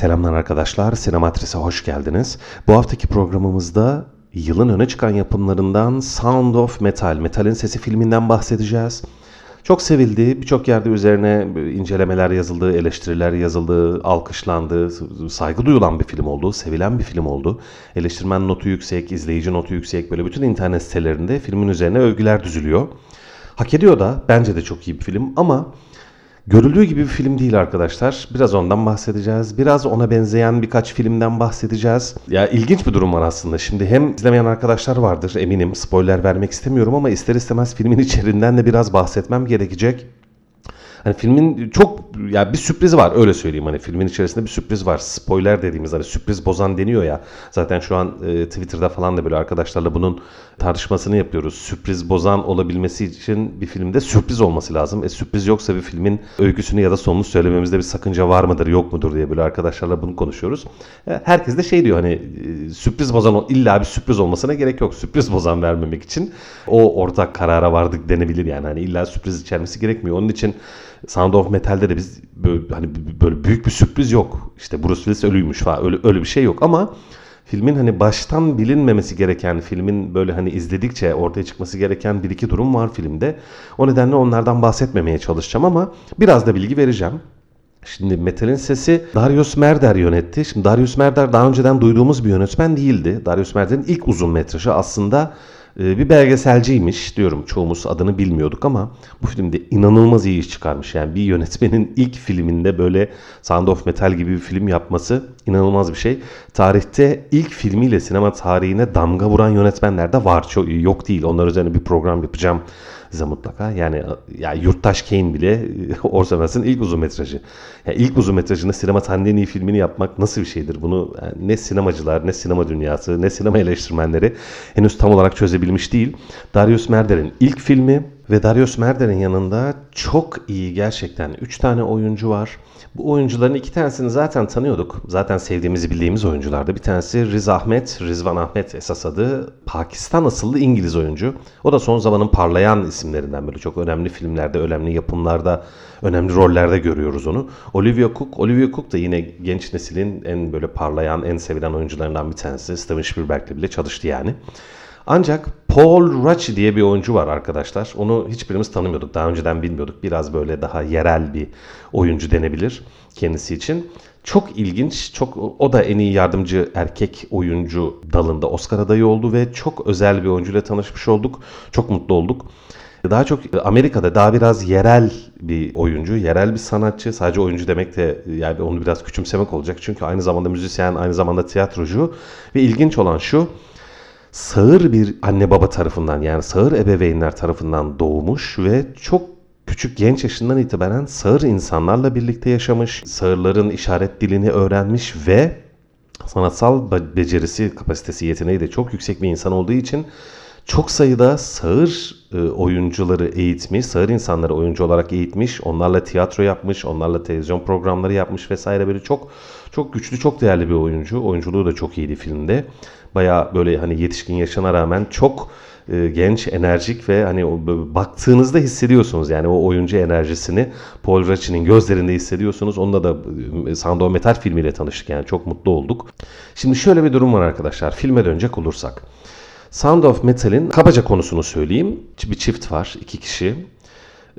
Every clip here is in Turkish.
Selamlar arkadaşlar, Sinematris'e hoş geldiniz. Bu haftaki programımızda yılın öne çıkan yapımlarından Sound of Metal, Metal'in Sesi filminden bahsedeceğiz. Çok sevildi, birçok yerde üzerine incelemeler yazıldı, eleştiriler yazıldı, alkışlandı, saygı duyulan bir film oldu, sevilen bir film oldu. Eleştirmen notu yüksek, izleyici notu yüksek, böyle bütün internet sitelerinde filmin üzerine övgüler düzülüyor. Hak ediyor da, bence de çok iyi bir film ama Görüldüğü gibi bir film değil arkadaşlar. Biraz ondan bahsedeceğiz. Biraz ona benzeyen birkaç filmden bahsedeceğiz. Ya ilginç bir durum var aslında. Şimdi hem izlemeyen arkadaşlar vardır eminim. Spoiler vermek istemiyorum ama ister istemez filmin içeriğinden de biraz bahsetmem gerekecek. Hani filmin çok ya bir sürpriz var öyle söyleyeyim hani filmin içerisinde bir sürpriz var. Spoiler dediğimiz hani sürpriz bozan deniyor ya. Zaten şu an e, Twitter'da falan da böyle arkadaşlarla bunun tartışmasını yapıyoruz. Sürpriz bozan olabilmesi için bir filmde sürpriz olması lazım. E sürpriz yoksa bir filmin öyküsünü ya da sonunu söylememizde bir sakınca var mıdır yok mudur diye böyle arkadaşlarla bunu konuşuyoruz. E, herkes de şey diyor hani e, sürpriz bozan illa bir sürpriz olmasına gerek yok. Sürpriz bozan vermemek için o ortak karara vardık denebilir yani. Hani illa sürpriz içermesi gerekmiyor. Onun için Sound of Metal'de de biz böyle, hani böyle büyük bir sürpriz yok. İşte Bruce Willis ölüymüş falan öyle, öyle bir şey yok ama filmin hani baştan bilinmemesi gereken, filmin böyle hani izledikçe ortaya çıkması gereken bir iki durum var filmde. O nedenle onlardan bahsetmemeye çalışacağım ama biraz da bilgi vereceğim. Şimdi Metal'in sesi Darius Merder yönetti. Şimdi Darius Merder daha önceden duyduğumuz bir yönetmen değildi. Darius Merder'in ilk uzun metrajı aslında bir belgeselciymiş diyorum çoğumuz adını bilmiyorduk ama bu filmde inanılmaz iyi iş çıkarmış. Yani bir yönetmenin ilk filminde böyle Sound of Metal gibi bir film yapması inanılmaz bir şey. Tarihte ilk filmiyle sinema tarihine damga vuran yönetmenler de var. Çok yok değil. Onlar üzerine bir program yapacağım size mutlaka. Yani ya Yurttaş Kane bile Orson Welles'in ilk uzun metrajı. Yani ilk uzun metrajında sinema iyi filmini yapmak nasıl bir şeydir? Bunu yani ne sinemacılar, ne sinema dünyası, ne sinema eleştirmenleri henüz tam olarak çözebilmiş değil. Darius Merder'in ilk filmi ve Darius Merder'in yanında çok iyi gerçekten 3 tane oyuncu var. Bu oyuncuların iki tanesini zaten tanıyorduk. Zaten sevdiğimizi bildiğimiz oyunculardı. Bir tanesi Riz Ahmet, Rizvan Ahmet esas adı. Pakistan asıllı İngiliz oyuncu. O da son zamanın parlayan isimlerinden böyle çok önemli filmlerde, önemli yapımlarda, önemli rollerde görüyoruz onu. Olivia Cook, Olivia Cook da yine genç neslin en böyle parlayan, en sevilen oyuncularından bir tanesi. Steven Spielberg'le bile çalıştı yani. Ancak Paul Raci diye bir oyuncu var arkadaşlar. Onu hiçbirimiz tanımıyorduk. Daha önceden bilmiyorduk. Biraz böyle daha yerel bir oyuncu denebilir kendisi için. Çok ilginç, çok o da en iyi yardımcı erkek oyuncu dalında Oscar adayı oldu ve çok özel bir oyuncuyla tanışmış olduk. Çok mutlu olduk. Daha çok Amerika'da daha biraz yerel bir oyuncu, yerel bir sanatçı. Sadece oyuncu demek de yani onu biraz küçümsemek olacak. Çünkü aynı zamanda müzisyen, aynı zamanda tiyatrocu. Ve ilginç olan şu, sağır bir anne baba tarafından yani sağır ebeveynler tarafından doğmuş ve çok küçük genç yaşından itibaren sağır insanlarla birlikte yaşamış, sağırların işaret dilini öğrenmiş ve sanatsal becerisi, kapasitesi, yeteneği de çok yüksek bir insan olduğu için çok sayıda sağır e, oyuncuları eğitmiş, sağır insanları oyuncu olarak eğitmiş, onlarla tiyatro yapmış, onlarla televizyon programları yapmış vesaire böyle çok çok güçlü, çok değerli bir oyuncu. Oyunculuğu da çok iyiydi filmde. Baya böyle hani yetişkin yaşına rağmen çok e, genç, enerjik ve hani baktığınızda hissediyorsunuz yani o oyuncu enerjisini Paul Raci'nin gözlerinde hissediyorsunuz. Onunla da e, Sound of Metal filmiyle tanıştık yani çok mutlu olduk. Şimdi şöyle bir durum var arkadaşlar. Filme dönecek olursak. Sound of Metal'in kabaca konusunu söyleyeyim. Bir çift var, iki kişi.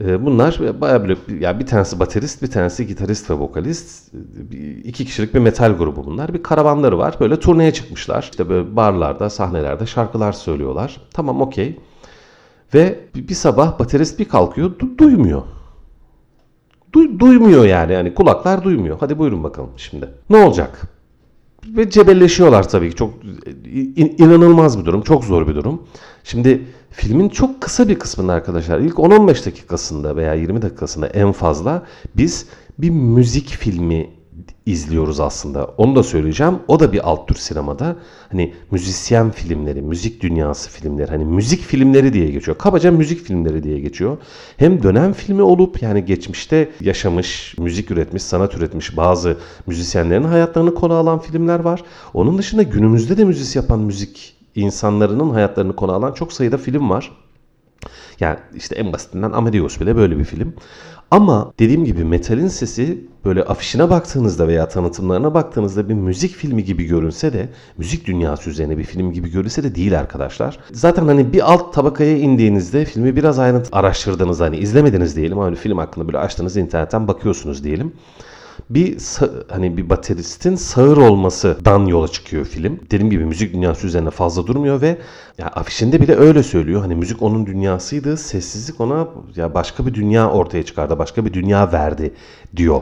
Ee, bunlar bayağı böyle yani bir tanesi baterist, bir tanesi gitarist ve vokalist. iki kişilik bir metal grubu bunlar. Bir karavanları var. Böyle turneye çıkmışlar. İşte böyle barlarda, sahnelerde şarkılar söylüyorlar. Tamam okey. Ve bir sabah baterist bir kalkıyor, du- duymuyor. Du- duymuyor yani. Yani kulaklar duymuyor. Hadi buyurun bakalım şimdi. Ne olacak? Ve cebelleşiyorlar tabii ki. Çok in- inanılmaz bir durum. Çok zor bir durum. Şimdi filmin çok kısa bir kısmında arkadaşlar ilk 10-15 dakikasında veya 20 dakikasında en fazla biz bir müzik filmi izliyoruz aslında. Onu da söyleyeceğim. O da bir alt tür sinemada. Hani müzisyen filmleri, müzik dünyası filmleri, hani müzik filmleri diye geçiyor. Kabaca müzik filmleri diye geçiyor. Hem dönem filmi olup yani geçmişte yaşamış, müzik üretmiş, sanat üretmiş bazı müzisyenlerin hayatlarını konu alan filmler var. Onun dışında günümüzde de müzis yapan müzik insanların hayatlarını konu alan çok sayıda film var. Yani işte en basitinden Amadeus bile böyle bir film. Ama dediğim gibi metalin sesi böyle afişine baktığınızda veya tanıtımlarına baktığınızda bir müzik filmi gibi görünse de müzik dünyası üzerine bir film gibi görünse de değil arkadaşlar. Zaten hani bir alt tabakaya indiğinizde filmi biraz ayrıntı araştırdınız hani izlemediniz diyelim hani film hakkında böyle açtınız internetten bakıyorsunuz diyelim bir hani bir bateristin sağır olmasından yola çıkıyor film. Dediğim gibi müzik dünyası üzerine fazla durmuyor ve ya afişinde bile öyle söylüyor. Hani müzik onun dünyasıydı. Sessizlik ona ya başka bir dünya ortaya çıkardı. Başka bir dünya verdi diyor.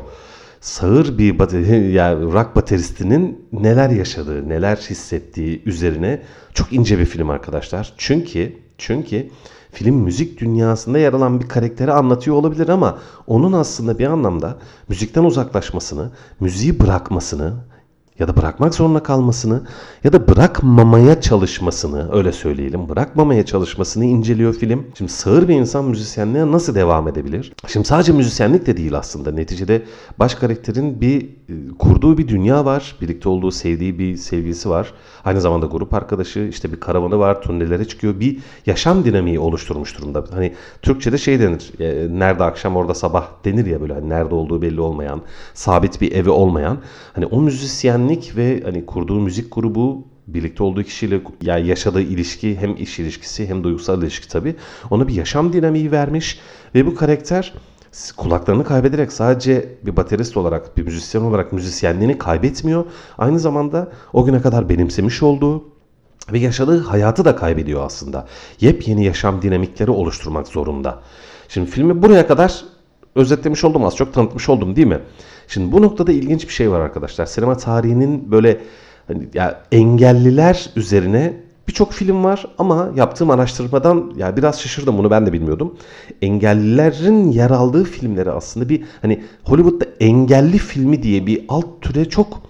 Sağır bir bateri, yani rock bateristinin neler yaşadığı, neler hissettiği üzerine çok ince bir film arkadaşlar. Çünkü çünkü film müzik dünyasında yer alan bir karakteri anlatıyor olabilir ama onun aslında bir anlamda müzikten uzaklaşmasını, müziği bırakmasını ya da bırakmak zorunda kalmasını ya da bırakmamaya çalışmasını öyle söyleyelim bırakmamaya çalışmasını inceliyor film. Şimdi sağır bir insan müzisyenliğe nasıl devam edebilir? Şimdi sadece müzisyenlik de değil aslında. Neticede baş karakterin bir kurduğu bir dünya var. Birlikte olduğu sevdiği bir sevgilisi var. Aynı zamanda grup arkadaşı işte bir karavanı var. Turnelere çıkıyor. Bir yaşam dinamiği oluşturmuş durumda. Hani Türkçe'de şey denir. E, nerede akşam orada sabah denir ya böyle hani nerede olduğu belli olmayan, sabit bir evi olmayan. Hani o müzisyenlik ve hani kurduğu müzik grubu birlikte olduğu kişiyle yani yaşadığı ilişki hem iş ilişkisi hem duygusal ilişki tabii ona bir yaşam dinamiği vermiş ve bu karakter kulaklarını kaybederek sadece bir baterist olarak, bir müzisyen olarak müzisyenliğini kaybetmiyor. Aynı zamanda o güne kadar benimsemiş olduğu ve yaşadığı hayatı da kaybediyor aslında. Yepyeni yaşam dinamikleri oluşturmak zorunda. Şimdi filmi buraya kadar özetlemiş oldum az çok tanıtmış oldum değil mi? Şimdi bu noktada ilginç bir şey var arkadaşlar. Sinema tarihinin böyle hani ya engelliler üzerine birçok film var ama yaptığım araştırmadan ya biraz şaşırdım bunu ben de bilmiyordum. Engellilerin yer aldığı filmleri aslında bir hani Hollywood'da engelli filmi diye bir alt türe çok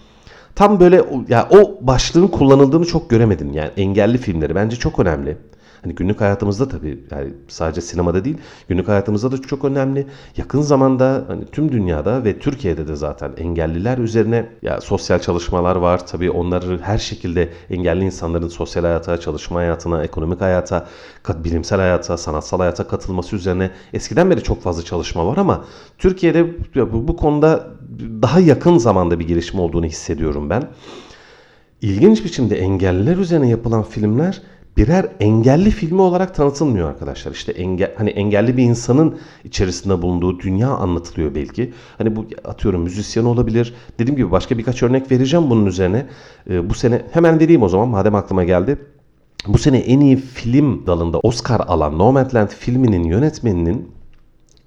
tam böyle ya o başlığın kullanıldığını çok göremedim. Yani engelli filmleri bence çok önemli. Hani günlük hayatımızda tabii yani sadece sinemada değil günlük hayatımızda da çok önemli. Yakın zamanda hani tüm dünyada ve Türkiye'de de zaten engelliler üzerine ya sosyal çalışmalar var. Tabii onları her şekilde engelli insanların sosyal hayata, çalışma hayatına, ekonomik hayata, bilimsel hayata, sanatsal hayata katılması üzerine eskiden beri çok fazla çalışma var ama Türkiye'de bu, konuda daha yakın zamanda bir gelişme olduğunu hissediyorum ben. İlginç biçimde engelliler üzerine yapılan filmler birer engelli filmi olarak tanıtılmıyor arkadaşlar. İşte engel, hani engelli bir insanın içerisinde bulunduğu dünya anlatılıyor belki. Hani bu atıyorum müzisyen olabilir. Dediğim gibi başka birkaç örnek vereceğim bunun üzerine. Ee, bu sene hemen vereyim o zaman madem aklıma geldi. Bu sene en iyi film dalında Oscar alan Nomadland filminin yönetmeninin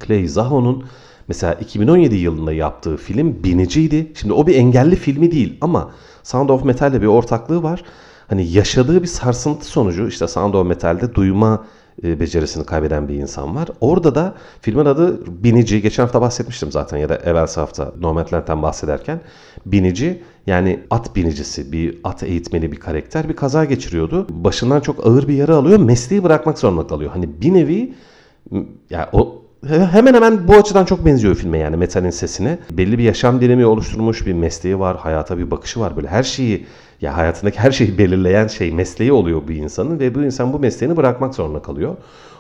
Clay Zaho'nun mesela 2017 yılında yaptığı film Biniciydi. Şimdi o bir engelli filmi değil ama Sound of Metal'le bir ortaklığı var hani yaşadığı bir sarsıntı sonucu işte Sound Metal'de duyma e, becerisini kaybeden bir insan var. Orada da filmin adı Binici. Geçen hafta bahsetmiştim zaten ya da evvel hafta Nomadland'den bahsederken. Binici yani at binicisi, bir at eğitmeni bir karakter bir kaza geçiriyordu. Başından çok ağır bir yara alıyor. Mesleği bırakmak zorunda kalıyor. Hani bir nevi ya o hemen hemen bu açıdan çok benziyor filme yani Metal'in sesine. Belli bir yaşam dinamiği oluşturmuş bir mesleği var, hayata bir bakışı var. Böyle her şeyi ya hayatındaki her şeyi belirleyen şey mesleği oluyor bu insanın ve bu insan bu mesleğini bırakmak zorunda kalıyor.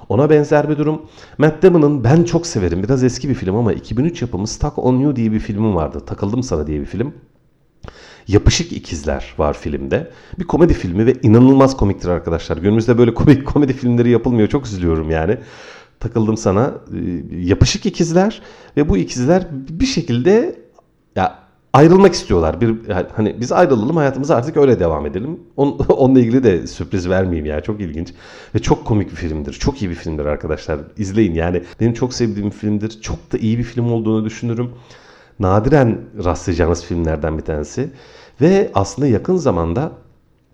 Ona benzer bir durum. Matt Damon'ın ben çok severim. Biraz eski bir film ama 2003 yapımı Stuck on You diye bir filmim vardı. Takıldım sana diye bir film. Yapışık ikizler var filmde. Bir komedi filmi ve inanılmaz komiktir arkadaşlar. Günümüzde böyle komik komedi filmleri yapılmıyor. Çok üzülüyorum yani. Takıldım sana. Ee, yapışık ikizler ve bu ikizler bir şekilde ya ayrılmak istiyorlar. Bir hani biz ayrılalım hayatımıza artık öyle devam edelim. On, onunla ilgili de sürpriz vermeyeyim ya. Çok ilginç ve çok komik bir filmdir. Çok iyi bir filmdir arkadaşlar. İzleyin yani. Benim çok sevdiğim bir filmdir. Çok da iyi bir film olduğunu düşünürüm. Nadiren rastlayacağınız filmlerden bir tanesi. Ve aslında yakın zamanda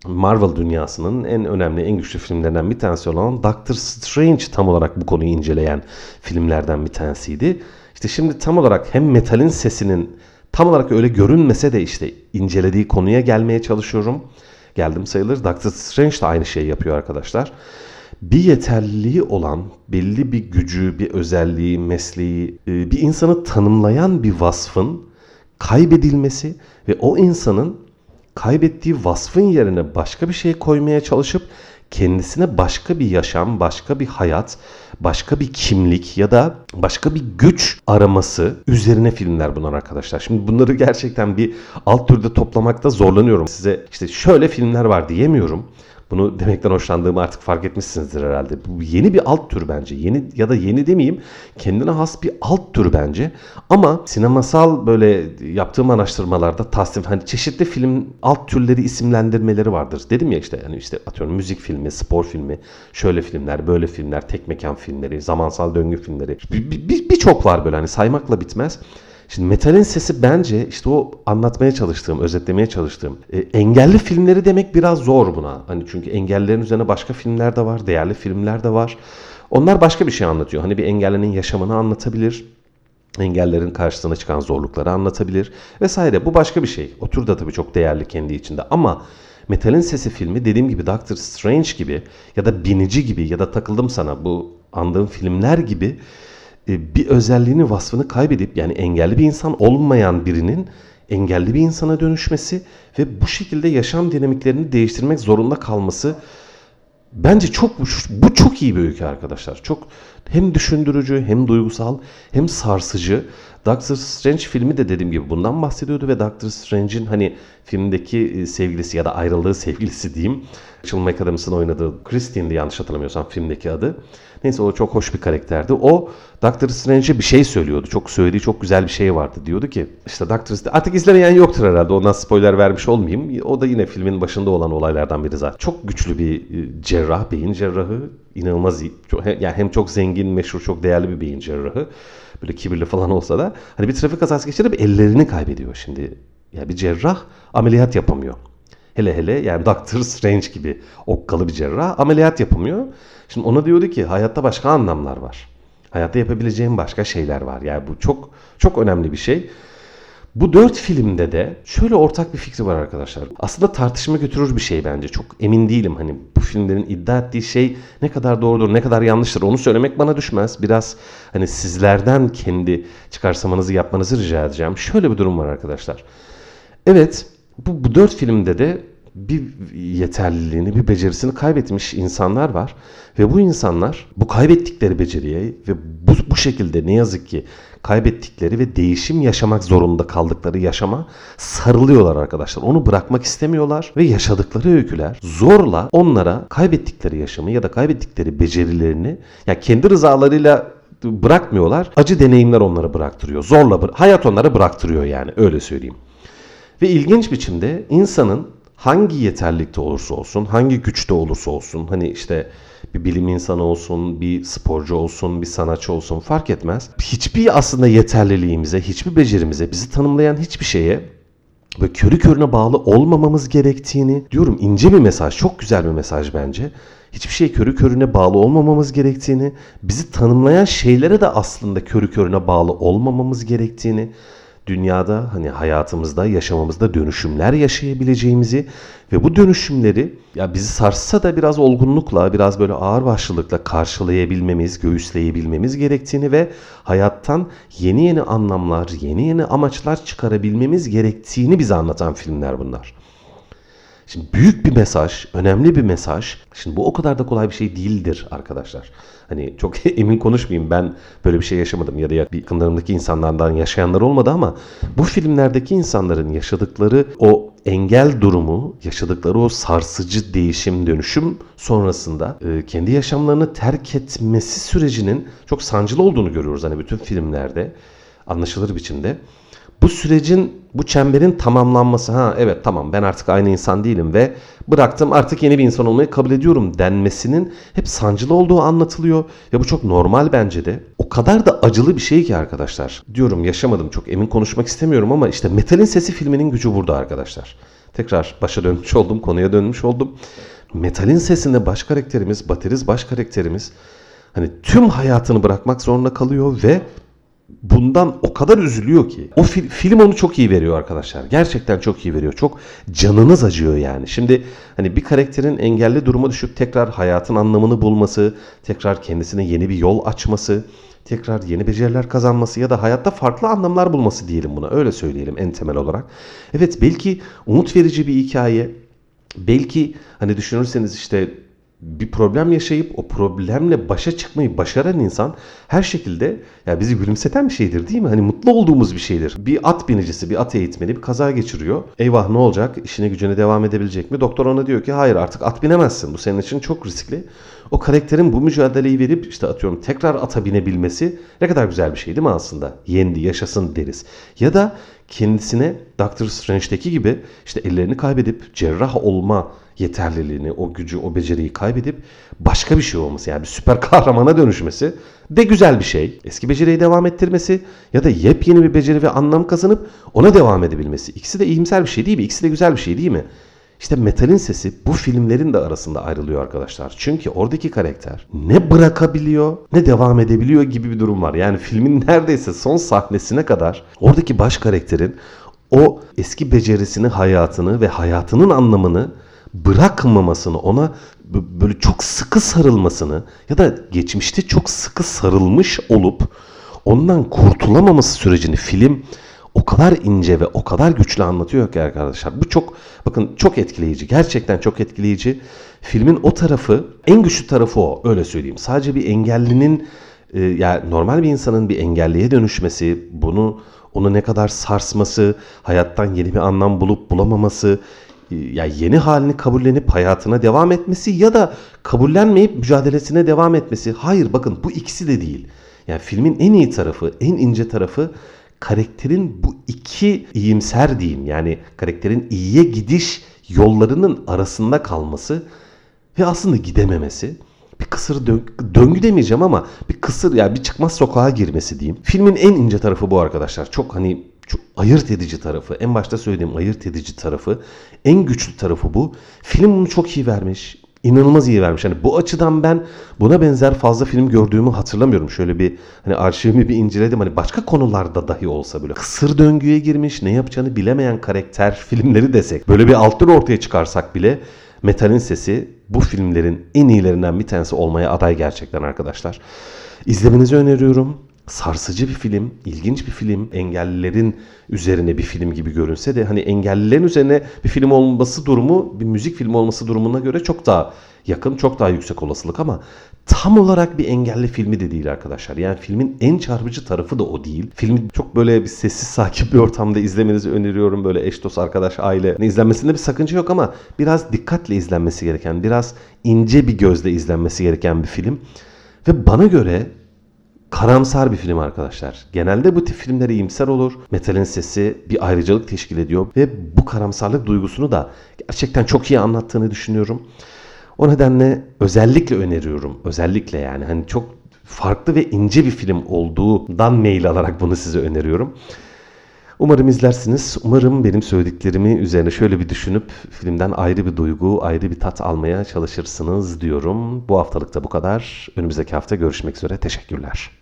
Marvel dünyasının en önemli, en güçlü filmlerinden bir tanesi olan Doctor Strange tam olarak bu konuyu inceleyen filmlerden bir tanesiydi. İşte şimdi tam olarak hem metalin sesinin Tam olarak öyle görünmese de işte incelediği konuya gelmeye çalışıyorum. Geldim sayılır. Doctor Strange de aynı şeyi yapıyor arkadaşlar. Bir yeterliliği olan, belli bir gücü, bir özelliği, mesleği, e, bir insanı tanımlayan bir vasfın kaybedilmesi ve o insanın kaybettiği vasfın yerine başka bir şey koymaya çalışıp kendisine başka bir yaşam, başka bir hayat, başka bir kimlik ya da başka bir güç araması üzerine filmler bunlar arkadaşlar. Şimdi bunları gerçekten bir alt türde toplamakta zorlanıyorum. Size işte şöyle filmler var diyemiyorum. Bunu demekten hoşlandığımı artık fark etmişsinizdir herhalde. Bu yeni bir alt tür bence. Yeni ya da yeni demeyeyim. Kendine has bir alt tür bence. Ama sinemasal böyle yaptığım araştırmalarda tasnif hani çeşitli film alt türleri isimlendirmeleri vardır. Dedim ya işte yani işte atıyorum müzik filmi, spor filmi, şöyle filmler, böyle filmler, tek mekan filmleri, zamansal döngü filmleri. Birçok bir, bir var böyle hani saymakla bitmez. Şimdi metalin sesi bence işte o anlatmaya çalıştığım, özetlemeye çalıştığım e, engelli filmleri demek biraz zor buna. Hani çünkü engellerin üzerine başka filmler de var, değerli filmler de var. Onlar başka bir şey anlatıyor. Hani bir engellinin yaşamını anlatabilir. Engellerin karşısına çıkan zorlukları anlatabilir vesaire. Bu başka bir şey. O tür da tabii çok değerli kendi içinde ama Metalin Sesi filmi dediğim gibi Doctor Strange gibi ya da Binici gibi ya da takıldım sana bu andığım filmler gibi bir özelliğini, vasfını kaybedip yani engelli bir insan olmayan birinin engelli bir insana dönüşmesi ve bu şekilde yaşam dinamiklerini değiştirmek zorunda kalması bence çok bu çok iyi bir öykü arkadaşlar. Çok hem düşündürücü, hem duygusal, hem sarsıcı. Doctor Strange filmi de dediğim gibi bundan bahsediyordu ve Doctor Strange'in hani filmdeki e, sevgilisi ya da ayrıldığı sevgilisi diyeyim. Rachel McAdams'ın oynadığı Christine'di yanlış hatırlamıyorsam filmdeki adı. Neyse o çok hoş bir karakterdi. O Doctor Strange'e bir şey söylüyordu. Çok söylediği çok güzel bir şey vardı. Diyordu ki işte Doctor Strange artık izlemeyen yoktur herhalde. Ondan spoiler vermiş olmayayım. O da yine filmin başında olan olaylardan biri zaten. Çok güçlü bir e, cerrah, beyin cerrahı. inanılmaz iyi. Çok, yani hem çok zengin, meşhur, çok değerli bir beyin cerrahı. Böyle kibirli falan olsa da hani bir trafik kazası geçirip ellerini kaybediyor şimdi. Ya yani bir cerrah ameliyat yapamıyor. Hele hele yani Doctor Strange gibi okkalı bir cerrah ameliyat yapamıyor. Şimdi ona diyordu ki hayatta başka anlamlar var. Hayatta yapabileceğin başka şeyler var. Yani bu çok çok önemli bir şey. Bu dört filmde de şöyle ortak bir fikri var arkadaşlar. Aslında tartışma götürür bir şey bence. Çok emin değilim hani bu filmlerin iddia ettiği şey ne kadar doğrudur, ne kadar yanlıştır onu söylemek bana düşmez. Biraz hani sizlerden kendi çıkarsamanızı yapmanızı rica edeceğim. Şöyle bir durum var arkadaşlar. Evet bu, bu dört filmde de bir yeterliliğini, bir becerisini kaybetmiş insanlar var. Ve bu insanlar bu kaybettikleri beceriye ve bu, bu şekilde ne yazık ki kaybettikleri ve değişim yaşamak zorunda kaldıkları yaşama sarılıyorlar arkadaşlar. Onu bırakmak istemiyorlar ve yaşadıkları öyküler zorla onlara kaybettikleri yaşamı ya da kaybettikleri becerilerini ya kendi rızalarıyla bırakmıyorlar. Acı deneyimler onları bıraktırıyor. Zorla hayat onları bıraktırıyor yani öyle söyleyeyim. Ve ilginç biçimde insanın hangi yeterlikte olursa olsun, hangi güçte olursa olsun, hani işte bir bilim insanı olsun, bir sporcu olsun, bir sanatçı olsun fark etmez. Hiçbir aslında yeterliliğimize, hiçbir becerimize, bizi tanımlayan hiçbir şeye böyle körü körüne bağlı olmamamız gerektiğini diyorum ince bir mesaj, çok güzel bir mesaj bence. Hiçbir şey körü körüne bağlı olmamamız gerektiğini, bizi tanımlayan şeylere de aslında körü körüne bağlı olmamamız gerektiğini, dünyada hani hayatımızda, yaşamamızda dönüşümler yaşayabileceğimizi ve bu dönüşümleri ya bizi sarsa da biraz olgunlukla, biraz böyle ağır başlılıkla karşılayabilmemiz, göğüsleyebilmemiz gerektiğini ve hayattan yeni yeni anlamlar, yeni yeni amaçlar çıkarabilmemiz gerektiğini bize anlatan filmler bunlar. Şimdi büyük bir mesaj, önemli bir mesaj. Şimdi bu o kadar da kolay bir şey değildir arkadaşlar. Hani çok emin konuşmayayım ben böyle bir şey yaşamadım ya da yakınlarımdaki insanlardan yaşayanlar olmadı ama bu filmlerdeki insanların yaşadıkları o engel durumu, yaşadıkları o sarsıcı değişim, dönüşüm sonrasında e, kendi yaşamlarını terk etmesi sürecinin çok sancılı olduğunu görüyoruz hani bütün filmlerde anlaşılır biçimde bu sürecin, bu çemberin tamamlanması, ha evet tamam ben artık aynı insan değilim ve bıraktım artık yeni bir insan olmayı kabul ediyorum denmesinin hep sancılı olduğu anlatılıyor. Ya bu çok normal bence de. O kadar da acılı bir şey ki arkadaşlar. Diyorum yaşamadım çok emin konuşmak istemiyorum ama işte Metal'in Sesi filminin gücü burada arkadaşlar. Tekrar başa dönmüş oldum, konuya dönmüş oldum. Metal'in sesinde baş karakterimiz, bateriz baş karakterimiz hani tüm hayatını bırakmak zorunda kalıyor ve bundan o kadar üzülüyor ki. O fil, film onu çok iyi veriyor arkadaşlar. Gerçekten çok iyi veriyor. Çok canınız acıyor yani. Şimdi hani bir karakterin engelli duruma düşüp tekrar hayatın anlamını bulması, tekrar kendisine yeni bir yol açması, tekrar yeni beceriler kazanması ya da hayatta farklı anlamlar bulması diyelim buna. Öyle söyleyelim en temel olarak. Evet belki umut verici bir hikaye. Belki hani düşünürseniz işte bir problem yaşayıp o problemle başa çıkmayı başaran insan her şekilde ya bizi gülümseten bir şeydir değil mi? Hani mutlu olduğumuz bir şeydir. Bir at binicisi, bir at eğitmeni bir kaza geçiriyor. Eyvah ne olacak? İşine gücüne devam edebilecek mi? Doktor ona diyor ki hayır artık at binemezsin. Bu senin için çok riskli. O karakterin bu mücadeleyi verip işte atıyorum tekrar ata binebilmesi ne kadar güzel bir şey değil mi aslında? Yendi, yaşasın deriz. Ya da kendisine Doctor Strange'deki gibi işte ellerini kaybedip cerrah olma yeterliliğini, o gücü, o beceriyi kaybedip başka bir şey olması yani bir süper kahramana dönüşmesi de güzel bir şey. Eski beceriyi devam ettirmesi ya da yepyeni bir beceri ve anlam kazanıp ona devam edebilmesi. İkisi de iyimser bir şey değil mi? İkisi de güzel bir şey değil mi? İşte metalin sesi bu filmlerin de arasında ayrılıyor arkadaşlar. Çünkü oradaki karakter ne bırakabiliyor ne devam edebiliyor gibi bir durum var. Yani filmin neredeyse son sahnesine kadar oradaki baş karakterin o eski becerisini, hayatını ve hayatının anlamını bırakmamasını, ona böyle çok sıkı sarılmasını ya da geçmişte çok sıkı sarılmış olup ondan kurtulamaması sürecini film o kadar ince ve o kadar güçlü anlatıyor ki arkadaşlar. Bu çok bakın çok etkileyici. Gerçekten çok etkileyici. Filmin o tarafı en güçlü tarafı o öyle söyleyeyim. Sadece bir engellinin e, yani normal bir insanın bir engelliye dönüşmesi, bunu onu ne kadar sarsması, hayattan yeni bir anlam bulup bulamaması, e, ya yeni halini kabullenip hayatına devam etmesi ya da kabullenmeyip mücadelesine devam etmesi. Hayır bakın bu ikisi de değil. Yani filmin en iyi tarafı, en ince tarafı karakterin bu iki iyimser diyeyim yani karakterin iyiye gidiş yollarının arasında kalması ve aslında gidememesi. Bir kısır döngü, döngü demeyeceğim ama bir kısır ya yani bir çıkmaz sokağa girmesi diyeyim. Filmin en ince tarafı bu arkadaşlar. Çok hani çok ayırt edici tarafı. En başta söylediğim ayırt edici tarafı. En güçlü tarafı bu. Film bunu çok iyi vermiş inanılmaz iyi vermiş. Hani bu açıdan ben buna benzer fazla film gördüğümü hatırlamıyorum. Şöyle bir hani arşivimi bir inceledim. Hani başka konularda dahi olsa böyle kısır döngüye girmiş, ne yapacağını bilemeyen karakter filmleri desek. Böyle bir altın ortaya çıkarsak bile Metal'in sesi bu filmlerin en iyilerinden bir tanesi olmaya aday gerçekten arkadaşlar. İzlemenizi öneriyorum sarsıcı bir film, ilginç bir film, engellilerin üzerine bir film gibi görünse de hani engellilerin üzerine bir film olması durumu bir müzik filmi olması durumuna göre çok daha yakın, çok daha yüksek olasılık ama tam olarak bir engelli filmi de değil arkadaşlar. Yani filmin en çarpıcı tarafı da o değil. Filmi çok böyle bir sessiz sakin bir ortamda izlemenizi öneriyorum. Böyle eş dost arkadaş aile izlenmesinde bir sakınca yok ama biraz dikkatle izlenmesi gereken, biraz ince bir gözle izlenmesi gereken bir film. Ve bana göre karamsar bir film arkadaşlar. Genelde bu tip filmler iyimser olur. Metalin sesi bir ayrıcalık teşkil ediyor ve bu karamsarlık duygusunu da gerçekten çok iyi anlattığını düşünüyorum. O nedenle özellikle öneriyorum. Özellikle yani hani çok farklı ve ince bir film olduğundan mail alarak bunu size öneriyorum. Umarım izlersiniz. Umarım benim söylediklerimi üzerine şöyle bir düşünüp filmden ayrı bir duygu, ayrı bir tat almaya çalışırsınız diyorum. Bu haftalık da bu kadar. Önümüzdeki hafta görüşmek üzere. Teşekkürler.